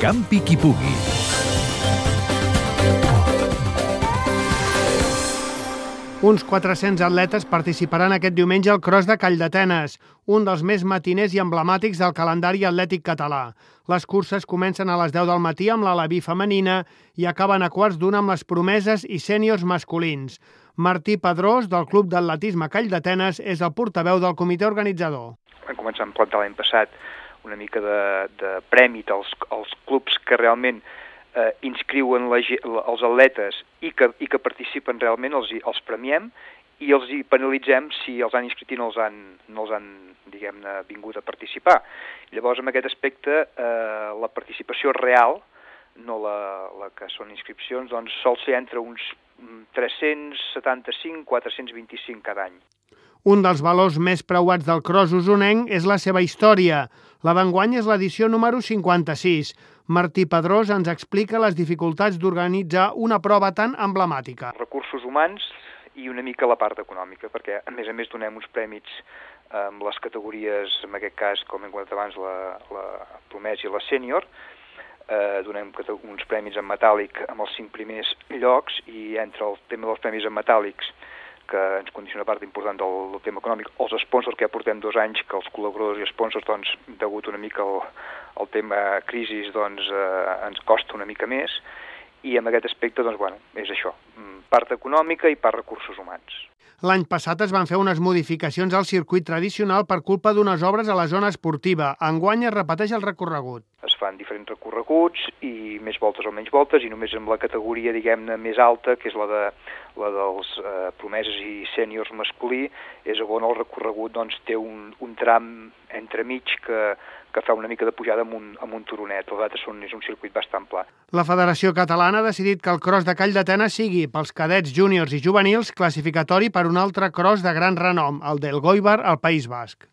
Campi qui pugui. Uns 400 atletes participaran aquest diumenge al Cross de Call d'Atenes, un dels més matiners i emblemàtics del calendari atlètic català. Les curses comencen a les 10 del matí amb l'Alaví femenina i acaben a quarts d'una amb les promeses i sèniors masculins. Martí Pedrós, del Club d'Atletisme Call d'Atenes, és el portaveu del comitè organitzador. Vam començar a implantar l'any passat una mica de, de prèmit als, als clubs que realment eh, inscriuen la, els atletes i que, i que participen realment, els, els premiem i els hi penalitzem si els han inscrit i no els han, no els han diguem-ne, vingut a participar. Llavors, en aquest aspecte, eh, la participació real, no la, la que són inscripcions, doncs sol ser entre uns 375 425 cada any. Un dels valors més preuats del cross usonenc és la seva història. La d'enguany és l'edició número 56. Martí Pedrós ens explica les dificultats d'organitzar una prova tan emblemàtica. Recursos humans i una mica la part econòmica, perquè a més a més donem uns prèmits amb les categories, en aquest cas, com hem comentat abans, la, la promès i la sènior, eh, donem uns premis en metàl·lic amb els cinc primers llocs i entre el tema dels premis en metàl·lics que ens condiciona part important del, del tema econòmic, els sponsors que ja portem dos anys, que els col·laboradors i sponsors, doncs, degut una mica al, al tema crisi, doncs, eh, ens costa una mica més, i en aquest aspecte, doncs, bueno, és això, mm, part econòmica i part recursos humans. L'any passat es van fer unes modificacions al circuit tradicional per culpa d'unes obres a la zona esportiva. Enguany es repeteix el recorregut. Es fan diferents recorreguts i més voltes o menys voltes i només amb la categoria, diguem-ne, més alta, que és la, de, la dels eh, promeses i sèniors masculí, és on el recorregut doncs, té un, un tram entremig que, que fa una mica de pujada amb un, amb un turonet. Els altres són, és un circuit bastant pla. La Federació Catalana ha decidit que el cross de Call d'Atenes sigui pels cadets júniors i juvenils classificatori per un altre cross de gran renom, el del Goibar al País Basc.